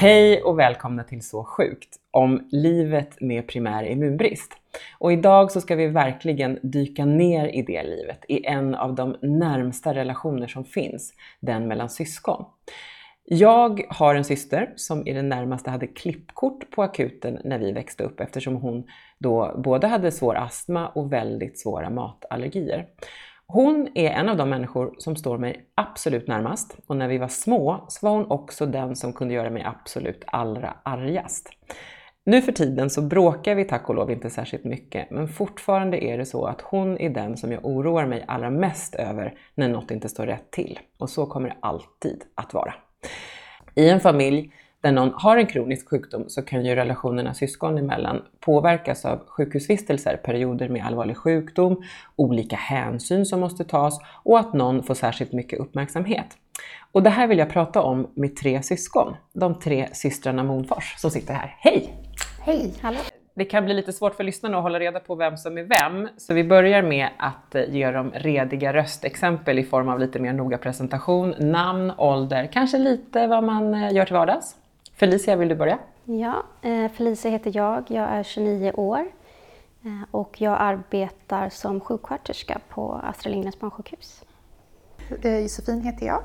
Hej och välkomna till Så sjukt om livet med primär immunbrist. Och idag så ska vi verkligen dyka ner i det livet, i en av de närmsta relationer som finns, den mellan syskon. Jag har en syster som i det närmaste hade klippkort på akuten när vi växte upp eftersom hon då både hade svår astma och väldigt svåra matallergier. Hon är en av de människor som står mig absolut närmast och när vi var små så var hon också den som kunde göra mig absolut allra argast. Nu för tiden så bråkar vi tack och lov inte särskilt mycket, men fortfarande är det så att hon är den som jag oroar mig allra mest över när något inte står rätt till. Och så kommer det alltid att vara. I en familj där någon har en kronisk sjukdom så kan ju relationerna syskon emellan påverkas av sjukhusvistelser, perioder med allvarlig sjukdom, olika hänsyn som måste tas och att någon får särskilt mycket uppmärksamhet. Och det här vill jag prata om med tre syskon, de tre systrarna Monfors som sitter här. Hej! Hej, hallå! Det kan bli lite svårt för lyssnarna att hålla reda på vem som är vem, så vi börjar med att eh, ge dem rediga röstexempel i form av lite mer noga presentation, namn, ålder, kanske lite vad man eh, gör till vardags. Felicia, vill du börja? Ja, eh, Felicia heter jag. Jag är 29 år och jag arbetar som sjuksköterska på Astrid Lindgrens barnsjukhus. Josefin heter jag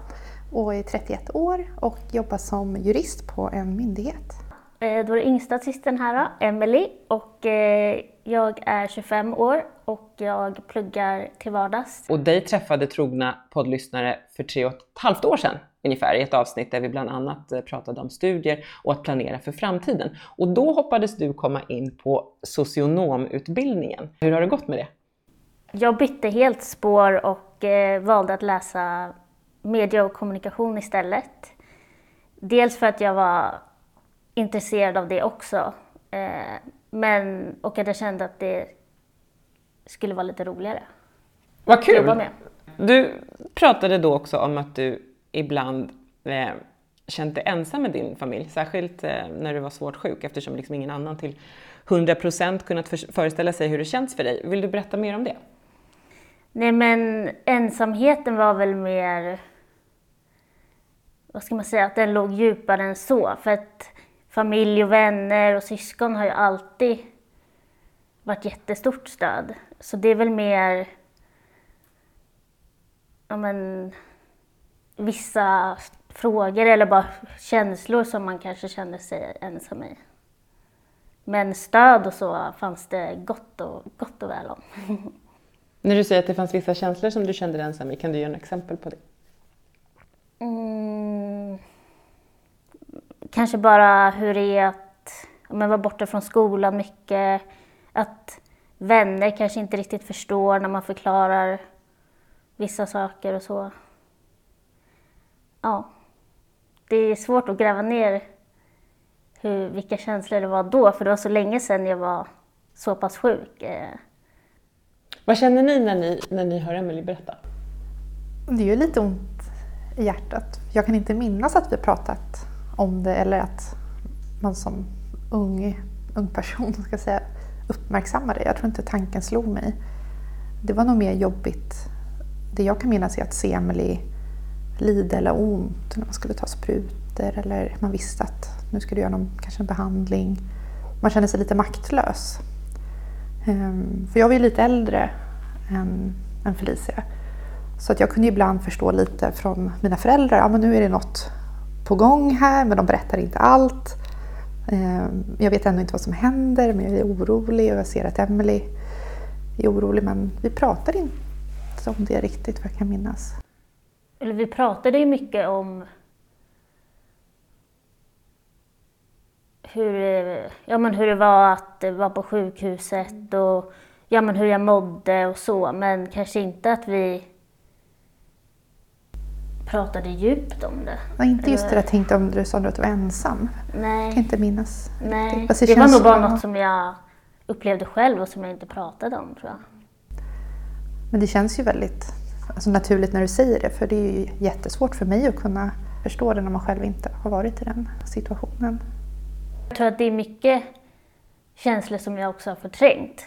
och är 31 år och jobbar som jurist på en myndighet. Eh, då är det yngsta systern här då, Emily och eh, jag är 25 år och jag pluggar till vardags. Och dig träffade trogna poddlyssnare för tre och ett halvt år sedan ungefär i ett avsnitt där vi bland annat eh, pratade om studier och att planera för framtiden. Och då hoppades du komma in på socionomutbildningen. Hur har det gått med det? Jag bytte helt spår och valde att läsa media och kommunikation istället. Dels för att jag var intresserad av det också. Eh, men, och att jag kände att det skulle vara lite roligare. Vad kul! Med. Du pratade då också om att du ibland eh, känt dig ensam med din familj, särskilt eh, när du var svårt sjuk eftersom liksom ingen annan till 100% kunnat föreställa sig hur det känns för dig. Vill du berätta mer om det? Nej men ensamheten var väl mer, vad ska man säga, att den låg djupare än så. För att familj och vänner och syskon har ju alltid varit jättestort stöd. Så det är väl mer ja, men, vissa frågor eller bara känslor som man kanske känner sig ensam i. Men stöd och så fanns det gott och, gott och väl om. När du säger att det fanns vissa känslor som du kände dig ensam i, kan du ge en exempel på det? Mm kanske bara hur det är att men, vara borta från skolan mycket. Att vänner kanske inte riktigt förstår när man förklarar vissa saker och så. Ja. Det är svårt att gräva ner hur, vilka känslor det var då, för det var så länge sedan jag var så pass sjuk. Eh. Vad känner ni när ni, när ni hör Emelie berätta? Det gör lite ont i hjärtat. Jag kan inte minnas att vi pratat om det eller att man som ung, ung person ska säga, uppmärksammar det. Jag tror inte tanken slog mig. Det var nog mer jobbigt. Det jag kan minnas är att se Emily lida eller ont när man skulle ta sprutor eller man visste att nu ska du göra någon, kanske en behandling. Man kände sig lite maktlös. Ehm, för jag var ju lite äldre än, än Felicia. Så att jag kunde ibland förstå lite från mina föräldrar, ja men nu är det något på gång här men de berättar inte allt. Eh, jag vet ännu inte vad som händer men jag är orolig och jag ser att Emily är orolig men vi pratar inte om det riktigt vad jag kan minnas. Eller vi pratade ju mycket om hur, ja, men hur det var att vara på sjukhuset och ja, men hur jag mådde och så men kanske inte att vi pratade djupt om det. Ja, inte just det jag tänkte om du sa att du var ensam. Nej. Jag kan inte minnas. Nej, det, det var nog bara något som jag upplevde själv och som jag inte pratade om tror jag. Men det känns ju väldigt alltså, naturligt när du säger det för det är ju jättesvårt för mig att kunna förstå det när man själv inte har varit i den situationen. Jag tror att det är mycket känslor som jag också har förträngt.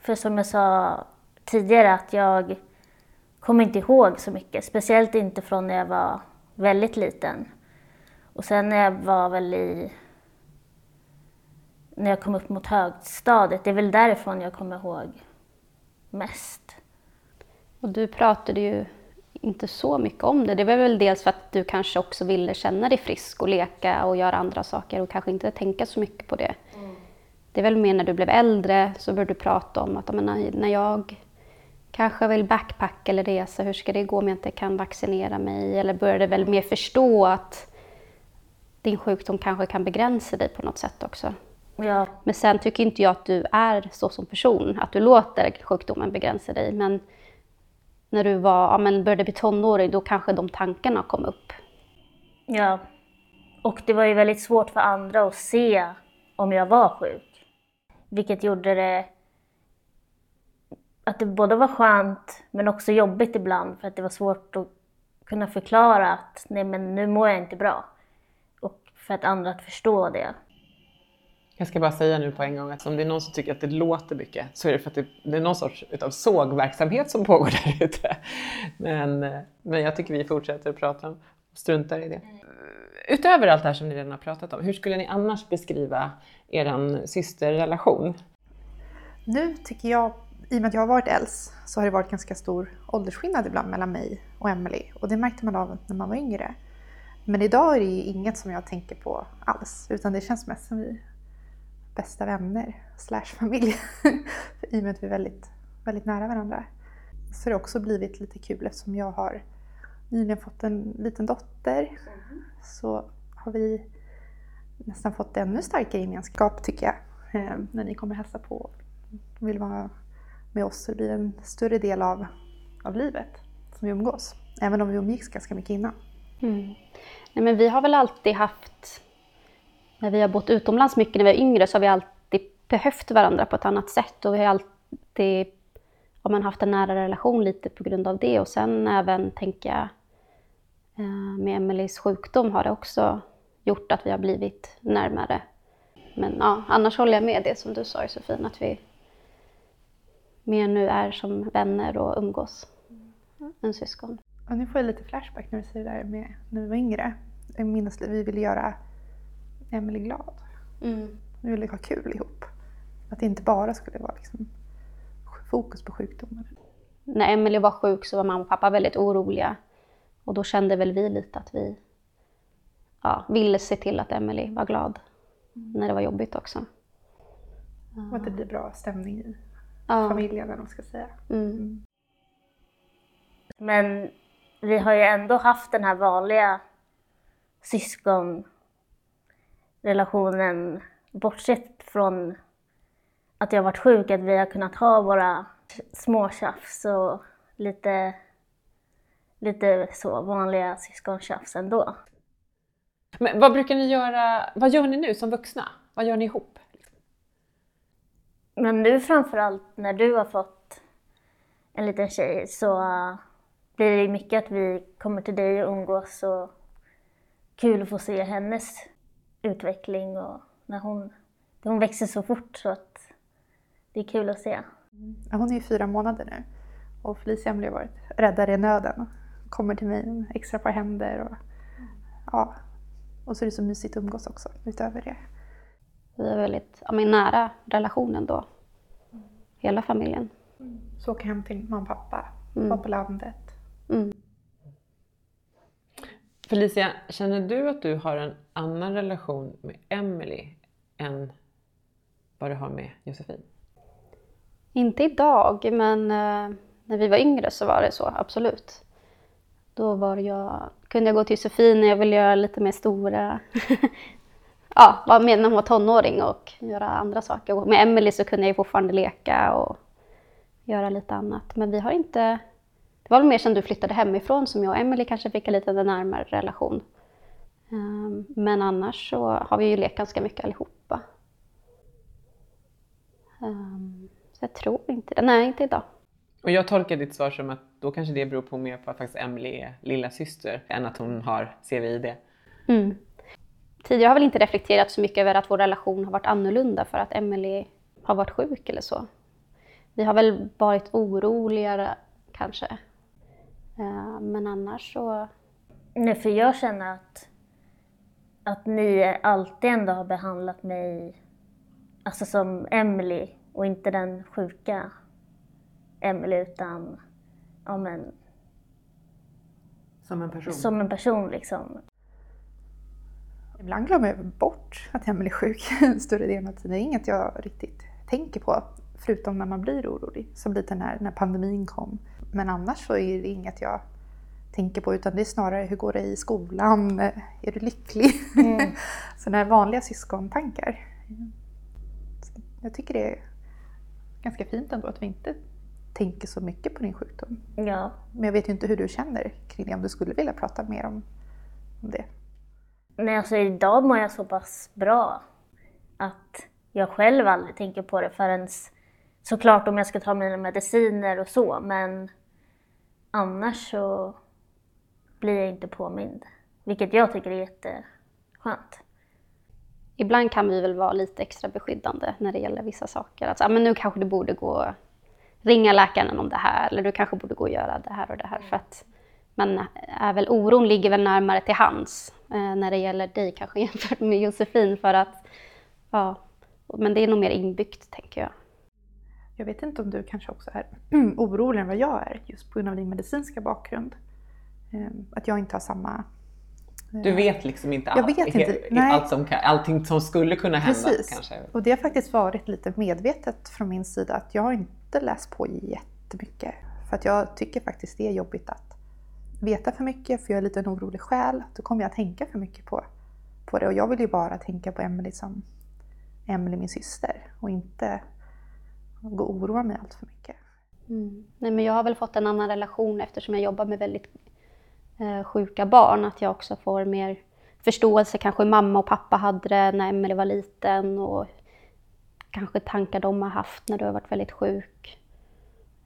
För som jag sa tidigare att jag kommer inte ihåg så mycket, speciellt inte från när jag var väldigt liten. Och sen när jag var väl i... När jag kom upp mot högstadiet, det är väl därifrån jag kommer ihåg mest. Och du pratade ju inte så mycket om det. Det var väl dels för att du kanske också ville känna dig frisk och leka och göra andra saker och kanske inte tänka så mycket på det. Mm. Det är väl mer när du blev äldre så började du prata om att när jag kanske vill backpacka eller resa, hur ska det gå om jag inte kan vaccinera mig? Eller började väl mer förstå att din sjukdom kanske kan begränsa dig på något sätt också. Ja. Men sen tycker inte jag att du är så som person, att du låter sjukdomen begränsa dig. Men när du var, ja, men började bli tonåring, då kanske de tankarna kom upp. Ja, och det var ju väldigt svårt för andra att se om jag var sjuk. Vilket gjorde det att det både var skönt men också jobbigt ibland för att det var svårt att kunna förklara att nej men nu mår jag inte bra. Och för att andra att förstå det. Jag ska bara säga nu på en gång att om det är någon som tycker att det låter mycket så är det för att det, är någon sorts utav sågverksamhet som pågår där ute. Men, men jag tycker vi fortsätter att prata om och struntar i det. Utöver allt det här som ni redan har pratat om, hur skulle ni annars beskriva er systerrelation? Nu tycker jag, i och med att jag har varit äldst, så har det varit ganska stor åldersskillnad ibland mellan mig och Emily. Och det märkte man av när man var yngre. Men idag är det inget som jag tänker på alls, utan det känns mest som vi bästa vänner slash familj. I och med att vi är väldigt, väldigt nära varandra. Så det har också blivit lite kul eftersom jag har nyligen fått en liten dotter. Mm. Så har vi nästan fått ännu starkare gemenskap tycker jag. Eh, när ni kommer hälsa på och vill vara med oss så det blir en större del av, av livet som vi umgås. Även om vi umgicks ganska mycket innan. Mm. Nej, men vi har väl alltid haft när vi har bott utomlands mycket när vi var yngre så har vi alltid behövt varandra på ett annat sätt och vi har alltid har man haft en nära relation lite på grund av det och sen även tänker jag eh, med Emelies sjukdom har det också gjort att vi har blivit närmare. Men ja, annars håller jag med det som du sa Josefin, att vi mer nu är som vänner och umgås än syskon. Och nu får jag lite flashback när du säger det där med när vi var yngre. Jag minns att vi ville göra Emelie glad. Mm. Vi ville ha kul ihop. Att det inte bara skulle vara liksom fokus på sjukdomen. När Emelie var sjuk så var mamma och pappa väldigt oroliga. Och då kände väl vi lite att vi ja, ville se till att Emelie var glad. Mm. När det var jobbigt också. Och att det blir bra stämning i ja. familjen, eller man ska säga. Mm. mm. Men vi har ju ändå haft den här vanliga syskon relationen, bortsett från att jag varit sjuk, att vi har kunnat ha våra småtjafs och lite, lite så vanliga syskontjafs ändå. Men vad brukar ni göra, vad gör ni nu som vuxna? Vad gör ni ihop? Men nu framförallt när du har fått en liten tjej så blir det mycket att vi kommer till dig och umgås och kul att få se hennes utveckling och när hon, hon växer så fort så att det är kul att se. Ja, hon är ju fyra månader nu och Felicia har varit räddare i nöden. Kommer till mig med extra par händer och ja. Och så är det så mysigt att umgås också utöver det. Vi är väldigt ja, men nära relationen då. Hela familjen. Så åka hem till mamma och pappa, mm. vara på landet. Mm. Felicia, känner du att du har en annan relation med Emily än vad du har med Josefin? Inte idag, men uh, när vi var yngre så var det så, absolut. Då var jag, kunde jag gå till Josefin när jag ville göra lite mer stora... ja, vara med när hon var tonåring och göra andra saker. Och med Emily så kunde jag fortfarande leka och göra lite annat. Men vi har inte det var väl mer sen du flyttade hemifrån som jag och Emelie kanske fick en lite närmare relation. Ehm, men annars så har vi ju lekt ganska mycket allihopa. Ehm, så jag tror inte det. Nej, inte idag. Och jag tolkar ditt svar som att då kanske det beror på mer på att faktiskt Emily är lilla syster än att hon har CVID. Mm. Tidigare har jag väl inte reflekterat så mycket över att vår relation har varit annorlunda för att Emily har varit sjuk eller så. Vi har väl varit oroligare kanske Eh, men annars så... Nej, för jag känner att att ni alltid ändå har behandlat mig alltså som Emily och inte den sjuka Emily utan ja, men, Som en person? som en person liksom. Ibland glömmer jag bort att Emelie är sjuk större delen av tiden. Det är inget jag riktigt tänker på, förutom när man blir orolig. Som lite när, när pandemin kom. Men annars så är det inget jag tänker på, utan det är snarare hur går det i skolan? Är du lycklig? Mm. Sådana här vanliga syskontankar. Så jag tycker det är ganska fint ändå att vi inte tänker så mycket på din sjukdom. Ja. Men jag vet ju inte hur du känner kring det, om du skulle vilja prata mer om, om det. Nej, alltså idag mår jag så pass bra att jag själv aldrig tänker på det förrän såklart om jag ska ta mina mediciner och så, men annars så blir jag inte påmind. Vilket jag tycker är jätteskönt. Ibland kan vi väl vara lite extra beskyddande när det gäller vissa saker. Alltså, men nu kanske du borde gå ringa läkaren om det här eller du kanske borde gå och göra det här och det här. För att, men är väl, oron ligger väl närmare till hands eh, när det gäller dig kanske jämfört med Josefin för att, ja, men det är nog mer inbyggt tänker jag. Jag vet inte om du kanske också är orolig än vad jag är, just på grund av din medicinska bakgrund. Ehm, Att jag inte har samma... Du vet liksom inte, Jag vet inte, he- nej. Allt som, allting som skulle kunna hända Precis. kanske. Och det har faktiskt varit lite medvetet från min sida att jag har inte läst på jättemycket. För att jag tycker faktiskt det är jobbigt att veta för mycket, för jag är lite en orolig själ. Då kommer jag att tänka för mycket på, på det. Och jag vill ju bara tänka på Emelie som Emelie, min syster. Och inte gå och oroa mig allt för mycket. Mm. Nej, men jag har väl fått en annan relation eftersom jag jobbar med väldigt eh, sjuka barn. Att jag också får mer förståelse kanske hur mamma och pappa hade det när Emelie var liten och kanske tankar de har haft när du har varit väldigt sjuk.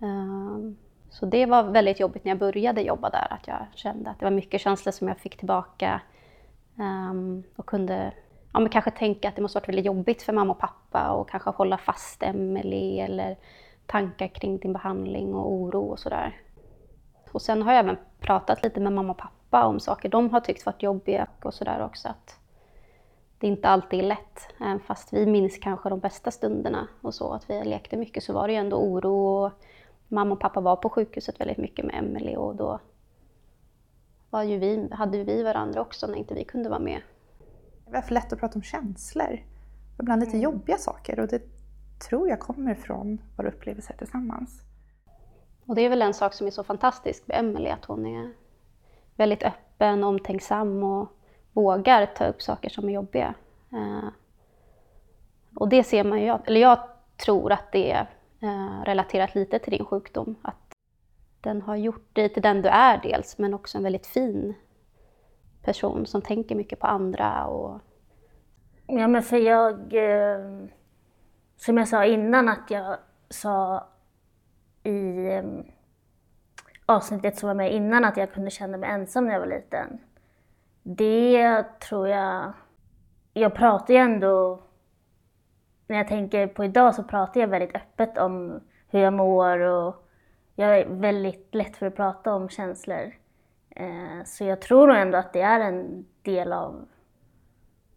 Ehm, så det var väldigt jobbigt när jag började jobba där, att jag kände att det var mycket känslor som jag fick tillbaka um, och kunde ja, men kanske tänka att det måste varit väldigt jobbigt för mamma och pappa och kanske hålla fast Emelie eller tankar kring din behandling och oro och sådär. Och sen har jag även pratat lite med mamma och pappa om saker de har tyckt varit jobbiga och sådär också. Att det inte alltid är lätt. Även fast vi minns kanske de bästa stunderna och så, att vi lekte mycket, så var det ju ändå oro. Och mamma och pappa var på sjukhuset väldigt mycket med Emelie och då var ju vi, hade ju vi varandra också när inte vi kunde vara med. Det är för lätt att prata om känslor. Ibland lite jobbiga saker. Och det tror jag kommer från våra upplevelser tillsammans. Och det är väl en sak som är så fantastisk med Emelie, att hon är väldigt öppen, omtänksam och vågar ta upp saker som är jobbiga. Eh, och det ser man ju, eller jag tror att det är eh, relaterat lite till din sjukdom. Att den har gjort dig till den du är dels, men också en väldigt fin person som tänker mycket på andra och Ja, men för jag, eh, som jag sa innan att jag sa i eh, avsnittet som var med innan att jag kunde känna mig ensam när jag var liten. Det tror jag, jag pratar ju ändå, när jag tänker på idag så pratar jag väldigt öppet om hur jag mår och jag är väldigt lätt för att prata om känslor. Eh, så jag tror nog ändå att det är en del av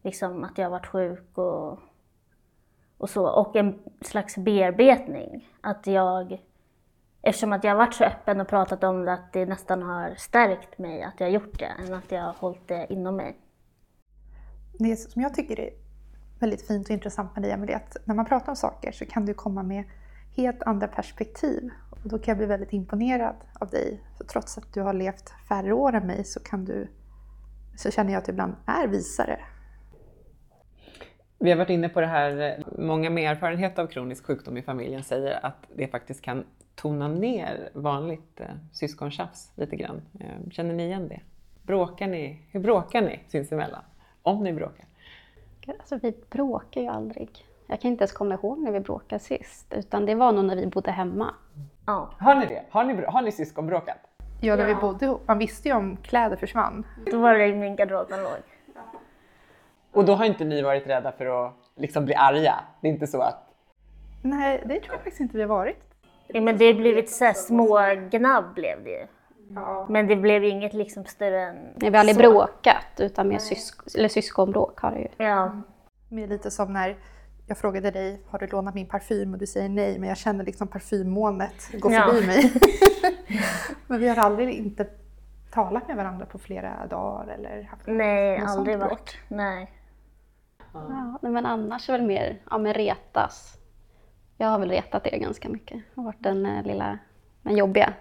liksom att jag har varit sjuk och, och så. Och en slags bearbetning. Att jag, eftersom att jag har varit så öppen och pratat om det, att det nästan har stärkt mig att jag har gjort det, än att jag har hållit det inom mig. Det som jag tycker är väldigt fint och intressant med dig Emelie, att när man pratar om saker så kan du komma med helt andra perspektiv. Och då kan jag bli väldigt imponerad av dig. Så trots att du har levt färre år än mig så, kan du, så känner jag att du ibland är visare. Vi har varit inne på det här, många med erfarenhet av kronisk sjukdom i familjen säger att det faktiskt kan tona ner vanligt eh, syskontjafs lite grann. Eh, känner ni igen det? Bråkar ni? Hur bråkar ni sinsemellan? Om ni bråkar? Alltså vi bråkar ju aldrig. Jag kan inte ens komma ihåg när vi bråkade sist, utan det var nog när vi bodde hemma. Ja, Har ni det? Har ni, har ni syskonbråkat? Ja, när vi bodde ihop, man visste ju om kläder försvann. då var det i min garderob den låg. Och då har inte ni varit rädda för att liksom bli arga? Det är inte så att Nej, det tror jag faktiskt inte vi har varit. Ja, men det har blivit så här små gnabb blev det ju. Men det blev inget liksom större än Nej, vi har aldrig så. bråkat, utan mer sysk- eller syskonbråk har det ju. Ja, Det är lite som när jag frågade dig, har du lånat min parfym? Och du säger nej, men jag känner liksom parfymmolnet gå Ja. förbi mig. men vi har aldrig inte talat med varandra på flera dagar eller haft nej, aldrig varit. Nej. Ja, men annars är väl mer, ja men retas. Jag har väl retat er ganska mycket. Jag har varit den eh, lilla, den jobbiga.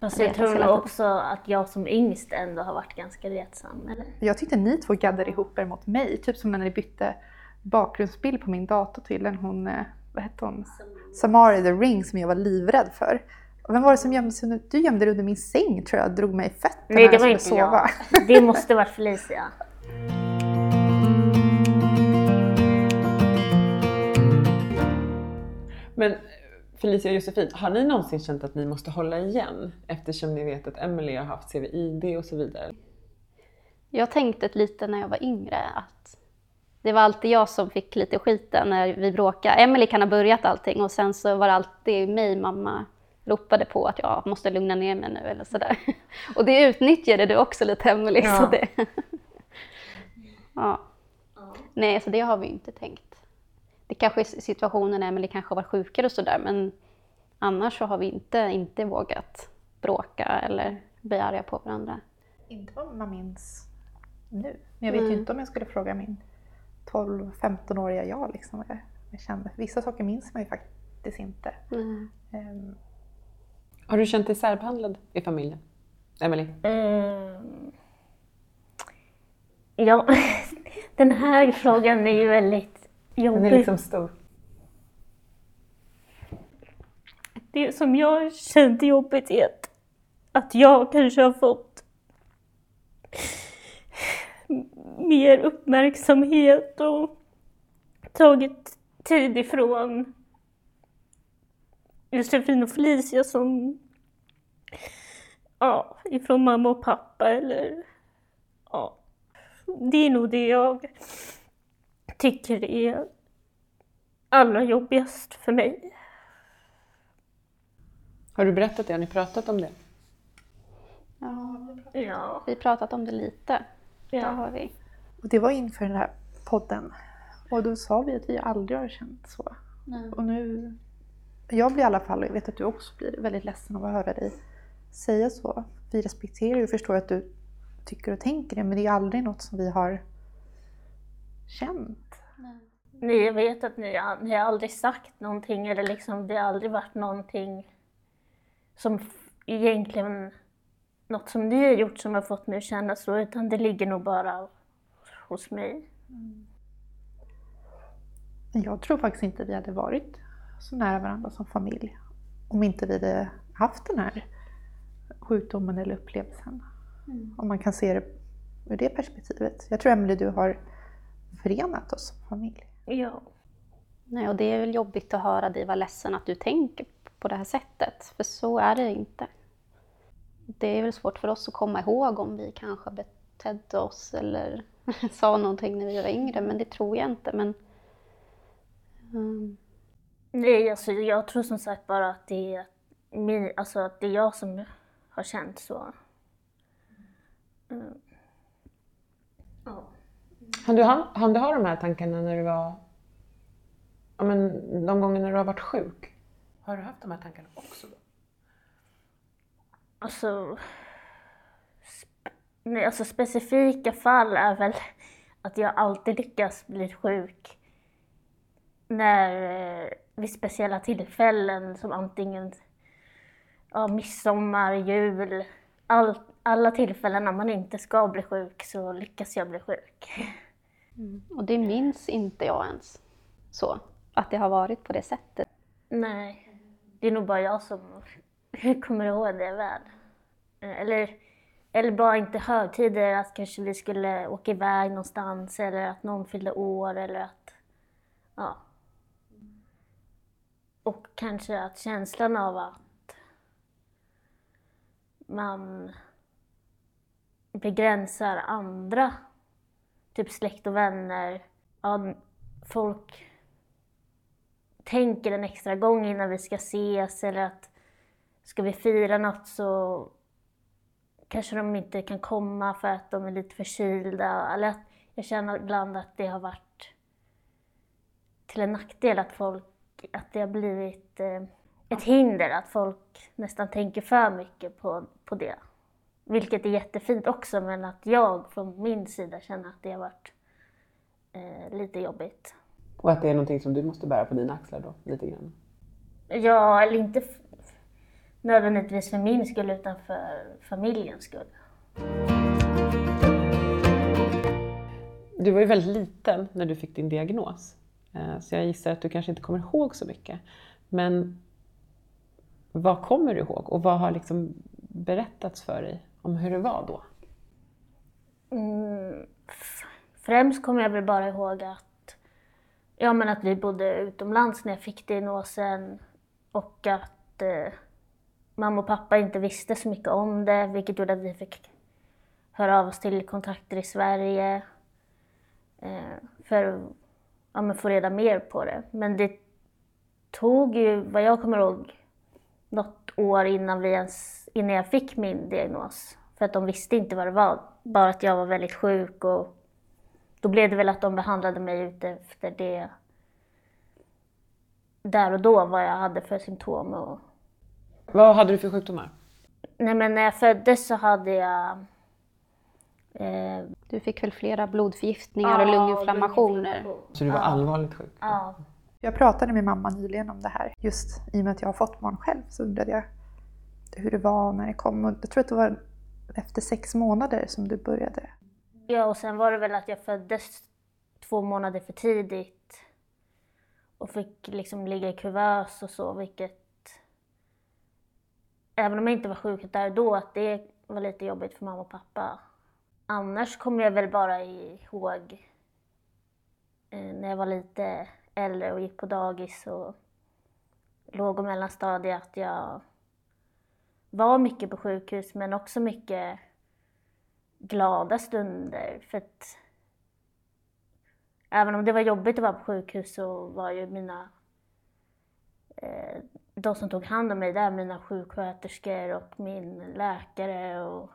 Fast jag tror nog också att jag som yngst ändå har varit ganska retsam. Eller? Jag tyckte ni två gaddade ihop er mot mig, typ som när ni bytte bakgrundsbild på min dator till en hon, eh, vad hette hon? Samari the Ring som jag var livrädd för. Vem var det som gömde sig under, du gömde dig under min säng tror jag, drog mig i fötterna Nej, när det var jag inte sova. jag. Det måste varit Felicia. Men Felicia och Josefin, har ni någonsin känt att ni måste hålla igen eftersom ni vet att Emily har haft CVID och så vidare? Jag tänkte lite när jag var yngre att det var alltid jag som fick lite skiten när vi bråkade. Emily kan ha börjat allting och sen så var det alltid mig mamma ropade på att jag måste lugna ner mig nu eller sådär. Och det utnyttjade du också lite. Så Ja. det... ja. Nej, så det har vi inte tänkt. Det kanske är situationen när Emily kanske har varit sjukare och sådär men annars så har vi inte, inte vågat bråka eller bli arga på varandra. Inte vad man minns nu. Men jag vet ju Mm. inte om jag skulle fråga min 12-15-åriga jag liksom vad jag, jag kände. Vissa saker minns man ju faktiskt inte. Mm. Ehm, Har du känt dig särbehandlad i familjen? Emily? Ehm, ja, den här frågan är ju väldigt jobbig. Den är liksom stor. Det som jag känt jobbigt är att, att jag kanske har fått mer uppmärksamhet och tagit tid ifrån Josefin och Felicia som ja, ifrån mamma och pappa eller ja, det är nog det jag tycker är allra jobbigast för mig. Har du berättat det? Har ni pratat om det? Ja, Ja. vi har pratat om det lite. Det Ja. har vi. och det var inför den här podden. Och då sa vi att vi aldrig har känt så. Och nu, jag blir i alla fall, och jag vet att du också blir väldigt ledsen av att höra dig säga så. Vi respekterar och förstår att du tycker och tänker det, men det är aldrig något som vi har känt. Nej, jag vet att ni, ni har aldrig sagt någonting eller liksom, det har aldrig varit någonting som egentligen, något som ni har gjort som har fått mig att känna så, utan det ligger nog bara hos mig. Men jag tror faktiskt inte vi hade varit så nära varandra som familj om inte vi hade haft den här sjukdomen eller upplevelsen. Om man kan se det ur det perspektivet. Jag tror Emelie, du har förenat oss som familj. Ja. Nej, och det är väl jobbigt att höra dig vara ledsen att du tänker på det här sättet, för så är det inte. Det är väl svårt för oss att komma ihåg om vi kanske betedde oss eller sa någonting när vi var yngre, men det tror jag inte. Men, mm, Nej, alltså jag tror som sagt bara att det är, min, alltså att det är jag som har känt så. Mm. Ja. Han du, ha, han du ha de här tankarna när du var... Ja, men de gånger när du har varit sjuk? Har du haft de här tankarna också då? Alltså, nej, alltså specifika fall är väl att jag alltid lyckas bli sjuk när, eh, vid speciella tillfällen som antingen ja, midsommar, jul, all, alla tillfällen när man inte ska bli sjuk så lyckas jag bli sjuk. och det minns inte jag ens så, att det har varit på det sättet. Nej, det är nog bara jag som kommer ihåg det väl. Eller, eller bara inte högtider, att kanske vi skulle åka iväg någonstans eller att någon fyllde år eller att... Ja. Och kanske att känslan av att man begränsar andra, typ släkt och vänner. Ja, folk tänker en extra gång innan vi ska ses eller att ska vi fira något så kanske de inte kan komma för att de är lite förkylda. Eller att jag känner ibland att det har varit till en nackdel att folk, att det har blivit eh, ett hinder, att folk nästan tänker för mycket på, på det. Vilket är jättefint också, men att jag från min sida känner att det har varit eh, lite jobbigt. Och att det är någonting som du måste bära på dina axlar då, lite grann? Ja, eller inte nödvändigtvis för min skull, utan för familjens skull. Du var ju väldigt liten när du fick din diagnos. Eh, Så jag gissar att du kanske inte kommer ihåg så mycket. Men vad kommer du ihåg och vad har liksom berättats för dig om hur det var då? Mm, främst kommer jag väl bara ihåg att, ja, men att vi bodde utomlands när jag fick diagnosen och att eh, mamma och pappa inte visste så mycket om det, vilket gjorde att vi fick höra av oss till kontakter i Sverige eh, för att ja, få reda mer på det. Men det tog ju, vad jag kommer ihåg, något år innan, vi ens, innan jag fick min diagnos. För att de visste inte vad det var, bara att jag var väldigt sjuk och då blev det väl att de behandlade mig utefter det där och då, vad jag hade för symptom. Och, Vad hade du för sjukdomar? nej men när jag föddes så hade jag eh, Du fick väl flera blodförgiftningar och lunginflammationer? Så du var allvarligt sjuk? Ja, jag pratade med mamma nyligen om det här. Just i och med att jag har fått barn själv så undrade jag hur det var när det kom. Och jag tror att det var efter sex månader som du började. Ja, och sen var det väl att jag föddes två månader för tidigt och fick liksom ligga i kuvös och så, vilket... Även om jag inte var sjuk där då, att det var lite jobbigt för mamma och pappa. Annars kommer jag väl bara ihåg eh, när jag var lite äldre och gick på dagis och låg och mellanstadiet att jag var mycket på sjukhus men också mycket glada stunder. För att även om det var jobbigt att vara på sjukhus så var ju mina, eh, de som tog hand om mig där, mina sjuksköterskor och min läkare och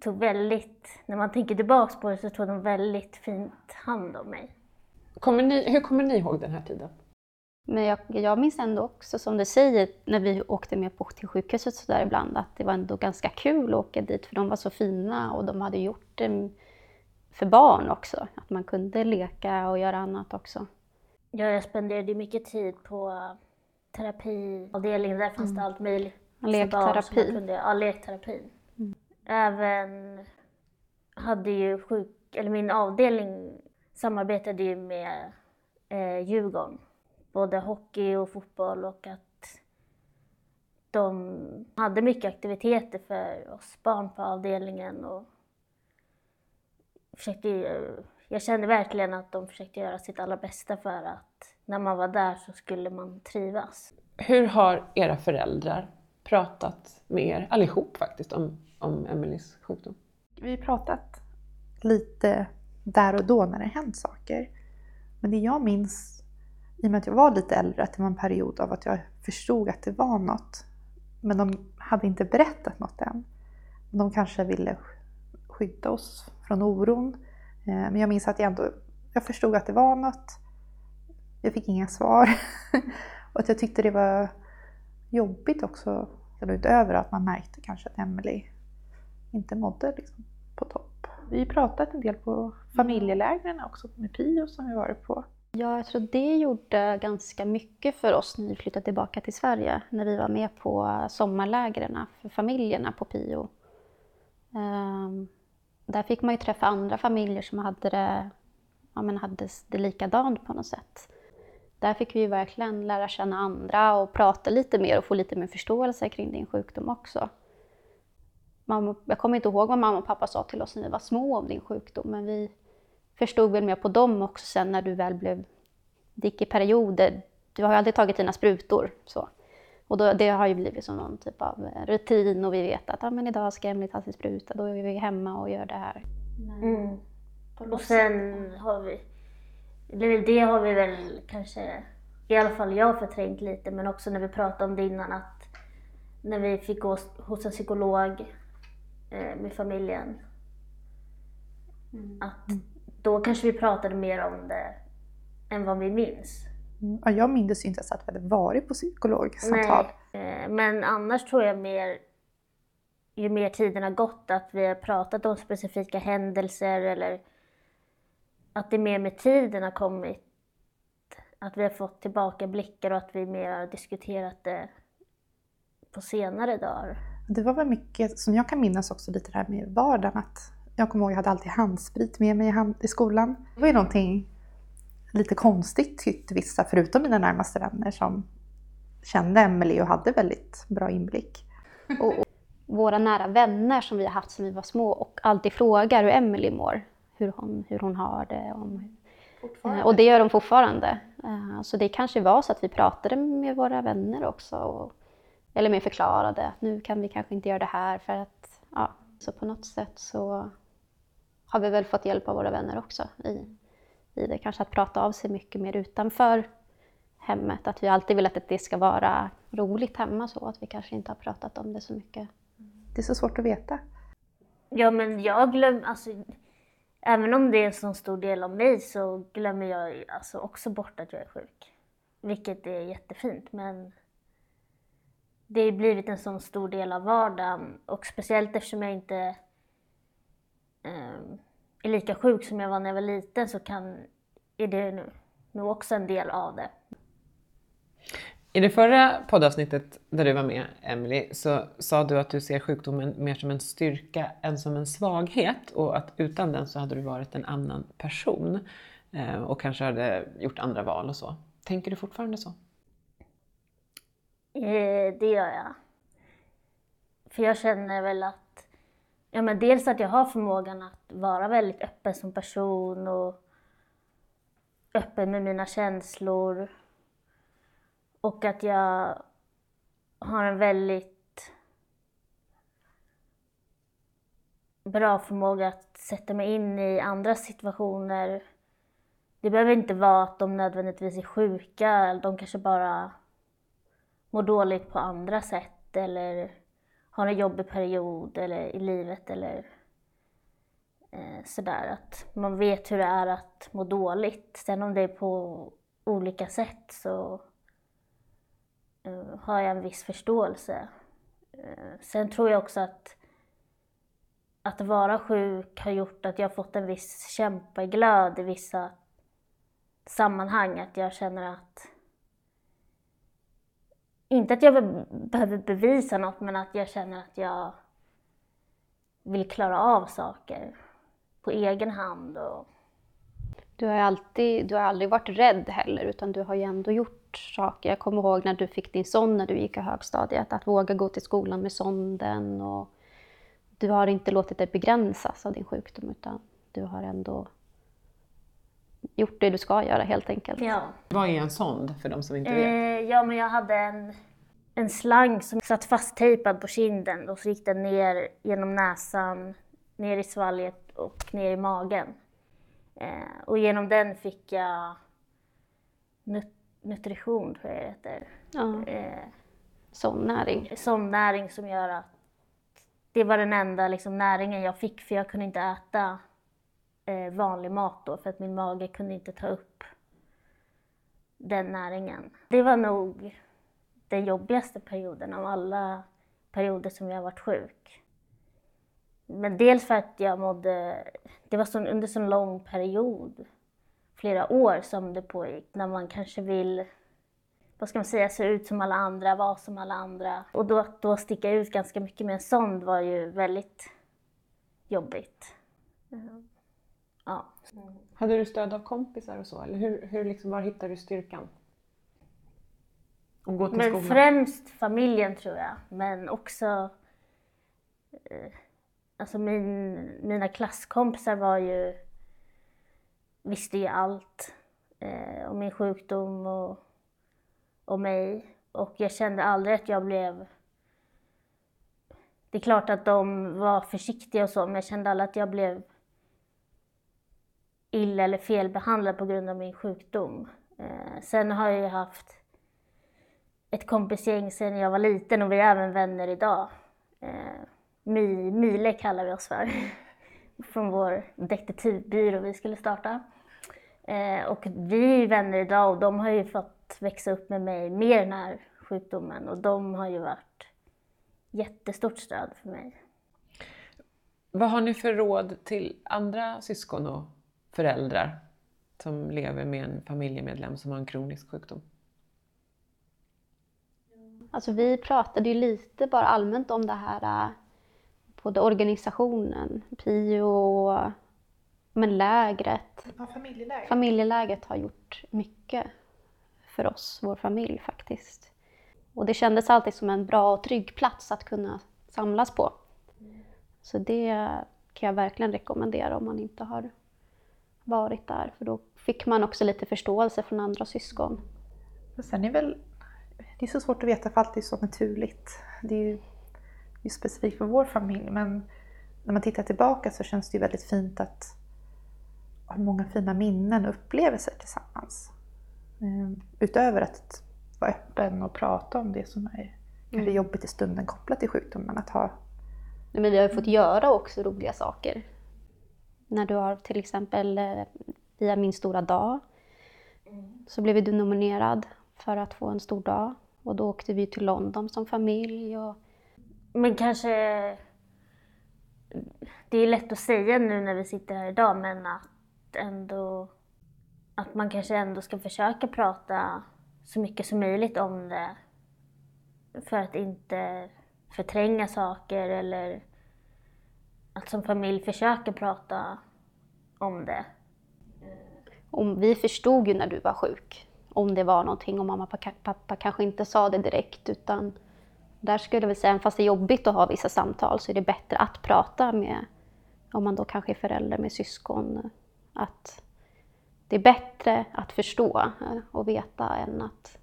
tog väldigt, när man tänker tillbaks på det så tog de väldigt fint hand om mig. Kommer ni, hur kommer ni ihåg den här tiden? Men jag, jag minns ändå också, som du säger, när vi åkte med på, till sjukhuset så där ibland, att det var ändå ganska kul att åka dit, för de var så fina och de hade gjort det för barn också. Att man kunde leka och göra annat också. Ja, jag spenderade mycket tid på terapiavdelningen. Där fanns det allt möjligt. man Lekterapi. Kunde, ja, lekterapin. Även hade ju sjuk, eller min avdelning samarbetade ju med eh, Djurgården. Både hockey och fotboll och att de hade mycket aktiviteter för oss barn på avdelningen. Och försökte, jag kände verkligen att de försökte göra sitt allra bästa för att när man var där så skulle man trivas. Hur har era föräldrar pratat med er, allihop faktiskt, om, om Emelies sjukdom? Vi har pratat lite där och då när det hänt saker. Men det jag minns, i och med att jag var lite äldre, att det var en period av att jag förstod att det var något. Men de hade inte berättat något än. De kanske ville skydda oss från oron. Eh, men jag minns att jag ändå jag förstod att det var något. Jag fick inga svar. Och att jag tyckte det var jobbigt också, utöver att man märkte kanske att Emily inte mådde liksom på topp. Vi har pratat en del på familjelägren också med Pio som vi varit på. Ja, jag tror det gjorde ganska mycket för oss när vi flyttade tillbaka till Sverige. När vi var med på sommarlägren för familjerna på Pio. Ehm, där fick man ju träffa andra familjer som hade det, ja, men hade det likadant på något sätt. Där fick vi ju verkligen lära känna andra och prata lite mer och få lite mer förståelse kring din sjukdom också. Mamma, jag kommer inte ihåg vad mamma och pappa sa till oss när vi var små om din sjukdom, men vi förstod väl mer på dem också sen när du väl blev... Det gick i perioder. Du har ju aldrig tagit dina sprutor. Så. Och då, det har ju blivit som någon typ av rutin och vi vet att ah, men idag ska Emelie ta sin spruta, då är vi hemma och gör det här. Mm. Och sen har vi, eller det har vi väl kanske, i alla fall jag förträngt lite, men också när vi pratade om det innan att när vi fick gå hos en psykolog eh, med familjen. Att då kanske vi pratade mer om det än vad vi minns. Ja, jag minns inte ens att vi hade varit på psykologsamtal. Nej, eh, men annars tror jag mer, ju mer tiden har gått, att vi har pratat om specifika händelser eller att det mer med tiden har kommit, att vi har fått tillbaka blickar och att vi mer har diskuterat det på senare dagar. Det var väl mycket, som jag kan minnas också, lite det här med vardagen. Att jag kommer ihåg att jag hade alltid handsprit med mig i skolan. Det var ju någonting lite konstigt tyckte vissa, förutom mina närmaste vänner som kände Emelie och hade väldigt bra inblick. Och, och våra nära vänner som vi har haft sedan vi var små och alltid frågar hur Emily mår. Hur hon, hur hon har det. Om, Eh, och det gör de fortfarande. Eh, Så det kanske var så att vi pratade med våra vänner också. Och, eller mer förklarade att nu kan vi kanske inte göra det här för att, ja. Så på något sätt så har vi väl fått hjälp av våra vänner också i, i det. Kanske att prata av sig mycket mer utanför hemmet. Att vi alltid vill att det ska vara roligt hemma så. Att vi kanske inte har pratat om det så mycket. Det är så svårt att veta. Ja, men jag glömmer, alltså, även om det är en så stor del av mig så glömmer jag alltså också bort att jag är sjuk. Vilket är jättefint, men det har blivit en sån stor del av vardagen och speciellt eftersom jag inte um, är lika sjuk som jag var när jag var liten så kan, är det nu, nu också en del av det. I det förra poddavsnittet där du var med, Emily, så sa du att du ser sjukdomen mer som en styrka än som en svaghet och att utan den så hade du varit en annan person eh, och kanske hade gjort andra val och så. Tänker du fortfarande så? Eh, det gör jag. För jag känner väl att, ja men dels att jag har förmågan att vara väldigt öppen som person och öppen med mina känslor. Och att jag har en väldigt bra förmåga att sätta mig in i andra situationer. Det behöver inte vara att de nödvändigtvis är sjuka, de kanske bara mår dåligt på andra sätt eller har en jobbig period eller i livet eller eh, sådär. Att man vet hur det är att må dåligt. Sen om det är på olika sätt så eh, har jag en viss förståelse. Eh, sen tror jag också att att vara sjuk har gjort att jag har fått en viss kämpaglöd i vissa sammanhang. Att jag känner att inte att jag behöver bevisa något, men att jag känner att jag vill klara av saker på egen hand. Och, Du har, alltid, du har aldrig varit rädd heller, utan du har ju ändå gjort saker. Jag kommer ihåg när du fick din son när du gick i högstadiet, att våga gå till skolan med sonden. Och du har inte låtit dig begränsas av din sjukdom, utan du har ändå gjort det du ska göra helt enkelt. ja. Vad är en sond för de som inte vet? Eh, ja, men jag hade en, en slang som satt fasttejpad på kinden och så gick den ner genom näsan, ner i svalget och ner i magen. Eh, och genom den fick jag nut- nutrition, tror jag det heter. Ja, Eh, sån näring. sån näring som gör att det var den enda liksom, näringen jag fick för jag kunde inte äta eh, vanlig mat då för att min mage kunde inte ta upp den näringen. Det var nog den jobbigaste perioden av alla perioder som jag har varit sjuk. Men dels för att jag mådde, det var så, under så lång period, flera år som det pågick, när man kanske vill vad ska man säga, se ut som alla andra, vara som alla andra. Och då, då sticka ut ganska mycket med en sond var ju väldigt jobbigt. Mm. Ja. Hade du stöd av kompisar och så? Eller hur, hur liksom, var hittar du styrkan? Att gå till Men skolan? främst familjen tror jag, men också eh, Alltså min, mina klasskompisar var ju, visste ju allt eh, om min sjukdom och om mig. Och jag kände aldrig att jag blev... Det är klart att de var försiktiga och så, men jag kände aldrig att jag blev illa eller felbehandlad på grund av min sjukdom. Eh, sen har jag ju haft ett kompisgäng sedan jag var liten och vi är även vänner idag. Eh, Mile kallar vi oss för. Från vår detektivbyrå vi skulle starta. Eh, och vi är vänner idag och de har ju fått växa upp med mig med den här sjukdomen och de har ju varit jättestort stöd för mig. Vad har ni för råd till andra syskon och föräldrar som lever med en familjemedlem som har en kronisk sjukdom? Alltså vi pratade ju lite bara allmänt om det här, äh, både organisationen, PIO och men lägret. Ja, familjelägret. Familjelägret har gjort mycket för oss, vår familj faktiskt. Och det kändes alltid som en bra och trygg plats att kunna samlas på. Så det kan jag verkligen rekommendera om man inte har varit där, för då fick man också lite förståelse från andra syskon. Men sen är väl, det är så svårt att veta för allt är så naturligt. Det är ju det är specifikt för vår familj, men när man tittar tillbaka så känns det ju väldigt fint att ha många fina minnen och upplevelser tillsammans. Ehm, Utöver att vara öppen och prata om det som är kanske Mm. jobbigt i stunden kopplat till sjukdomen. Att ha Men vi har ju fått göra också roliga saker. När du har till exempel eh, via Min stora dag så blev du nominerad för att få en stor dag. Och då åkte vi till London som familj. Och, Men kanske... Det är lätt att säga nu när vi sitter här idag, men att ändå... Att man kanske ändå ska försöka prata så mycket som möjligt om det. För att inte förtränga saker eller att som familj försöka prata om det. Om vi förstod ju när du var sjuk om det var någonting och mamma och pappa- kanske inte sa det direkt utan där skulle jag väl säga, även fast det är jobbigt att ha vissa samtal så är det bättre att prata med, om man då kanske är förälder med syskon, att det är bättre att förstå eh, och veta än att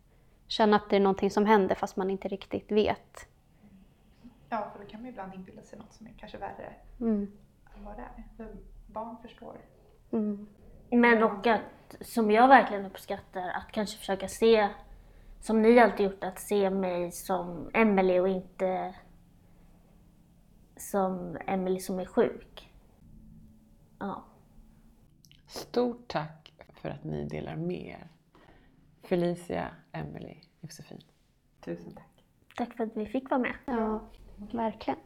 känna att det är någonting som händer fast man inte riktigt vet. Ja, för då kan man ibland inbilla sig något som är kanske värre Mm. än vad det är. För barn förstår. Mm. Men och att, som jag verkligen uppskattar, att kanske försöka se, som ni alltid gjort, att se mig som Emily och inte som Emily som är sjuk. Ja. Stort tack för att ni delar med er. Felicia, Emily, Josefin. Tusen tack. Tack för att vi fick vara med. Ja, verkligen.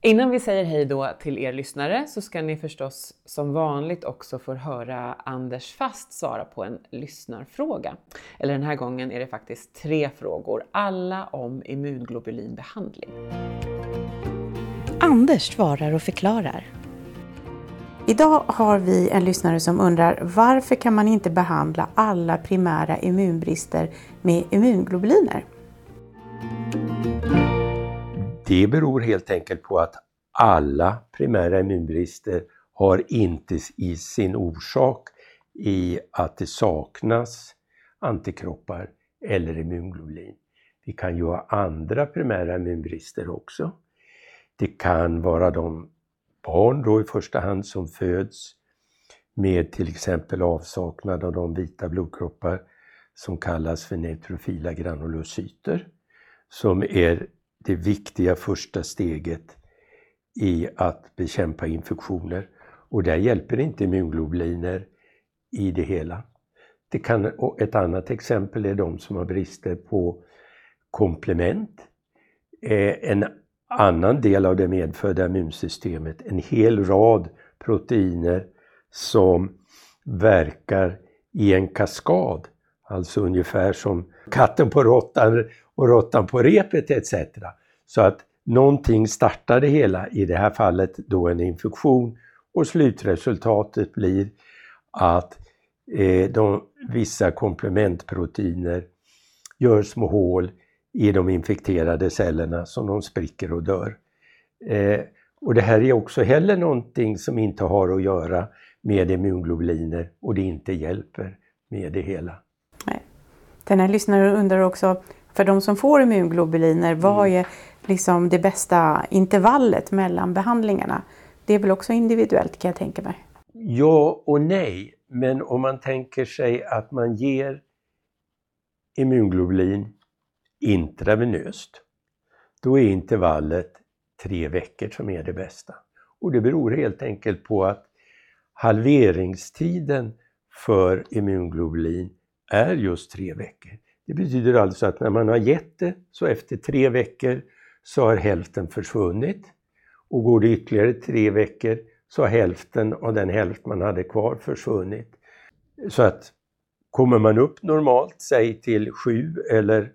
Innan vi säger hej då till er lyssnare så ska ni förstås som vanligt också få höra Anders Fast svara på en lyssnarfråga. Eller den här gången är det faktiskt tre frågor, alla om immunglobulinbehandling. Anders svarar och förklarar. Idag har vi en lyssnare som undrar varför kan man inte behandla alla primära immunbrister med immunglobuliner? Det beror helt enkelt på att alla primära immunbrister har inte i sin orsak i att det saknas antikroppar eller immunglobulin. Vi kan ju ha andra primära immunbrister också. Det kan vara de barn då i första hand som föds med till exempel avsaknad av de vita blodkroppar som kallas för neutrofila granulocyter som är det viktiga första steget i att bekämpa infektioner. Och där hjälper inte immunglobuliner i det hela. Det kan, och ett annat exempel är de som har brister på komplement. Eh, En annan del av det medfödda immunsystemet, en hel rad proteiner som verkar i en kaskad. Alltså ungefär som katten på råttan och råttan på repet etc. Så att någonting startar det hela, i det här fallet då en infektion och slutresultatet blir att eh, de, vissa komplementproteiner gör små hål i de infekterade cellerna som de spricker och dör. Eh, och det här är också heller någonting som inte har att göra med immunglobuliner och det inte hjälper med det hela. Den här lyssnaren undrar också, för de som får immunglobuliner, vad är liksom det bästa intervallet mellan behandlingarna? Det är väl också individuellt kan jag tänka mig. Ja och nej, men om man tänker sig att man ger immunglobulin intravenöst, då är intervallet tre veckor som är det bästa. Och det beror helt enkelt på att halveringstiden för immunglobulin är just tre veckor. Det betyder alltså att när man har gett det så efter tre veckor så har hälften försvunnit och går det ytterligare tre veckor så har hälften av den hälft man hade kvar försvunnit. Så att kommer man upp normalt, säg till 7 eller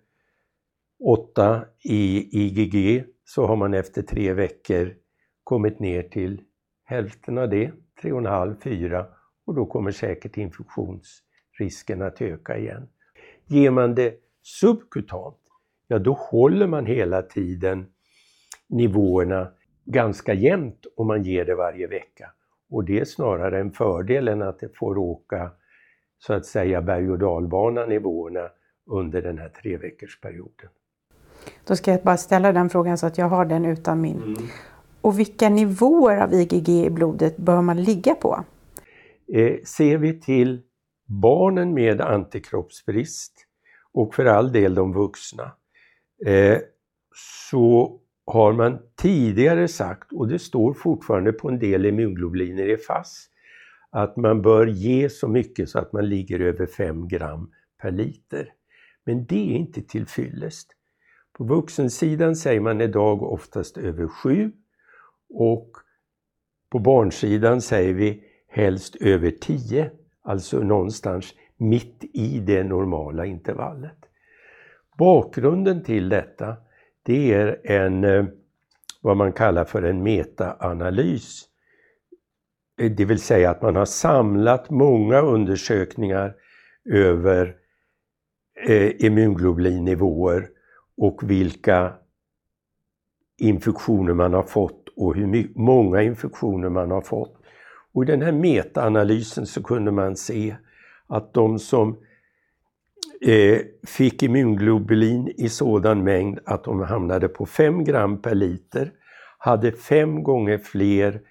8 i IgG, så har man efter tre veckor kommit ner till hälften av det, 3,5-4 och då kommer säkert infektionsrisken att öka igen. Ger man det subkutant, ja då håller man hela tiden nivåerna ganska jämnt om man ger det varje vecka. Och det är snarare en fördel än att det får åka så att säga berg och dalbana nivåerna under den här tre veckors perioden. Då ska jag bara ställa den frågan så att jag har den utan min. Mm. Och vilka nivåer av IgG i blodet bör man ligga på? Eh, ser vi till barnen med antikroppsbrist och för all del de vuxna eh, så har man tidigare sagt, och det står fortfarande på en del immunglobuliner i FASS, att man bör ge så mycket så att man ligger över 5 gram per liter. Men det är inte till fyllest. På vuxensidan säger man idag oftast över 7 och på barnsidan säger vi helst över 10, alltså någonstans mitt i det normala intervallet. Bakgrunden till detta det är en, eh, vad man kallar för en metaanalys. Eh, det vill säga att man har samlat många undersökningar över eh, immunglobulinnivåer och vilka infektioner man har fått och hur många infektioner man har fått. Och I den här metaanalysen så kunde man se att de som eh, fick immunglobulin i sådan mängd att de hamnade på 5 gram per liter hade fem gånger fler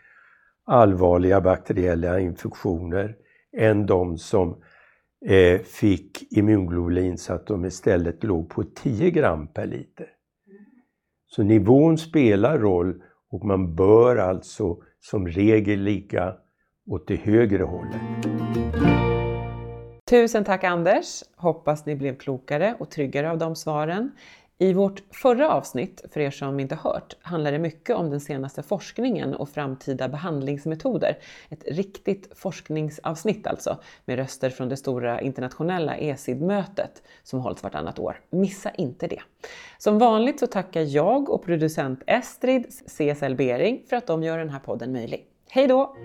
allvarliga bakteriella infektioner än de som eh, fick immunglobulin så att de istället låg på 10 gram per liter. Så nivån spelar roll och man bör alltså som regel ligga åt det högre hållet. Tusen tack Anders! Hoppas ni blev klokare och tryggare av de svaren. I vårt förra avsnitt, för er som inte hört, handlade det mycket om den senaste forskningen och framtida behandlingsmetoder. Ett riktigt forskningsavsnitt alltså, med röster från det stora internationella ESID-mötet som hålls vartannat år. Missa inte det! Som vanligt så tackar jag och producent Estrid CSL Bering för att de gör den här podden möjlig. Hej då!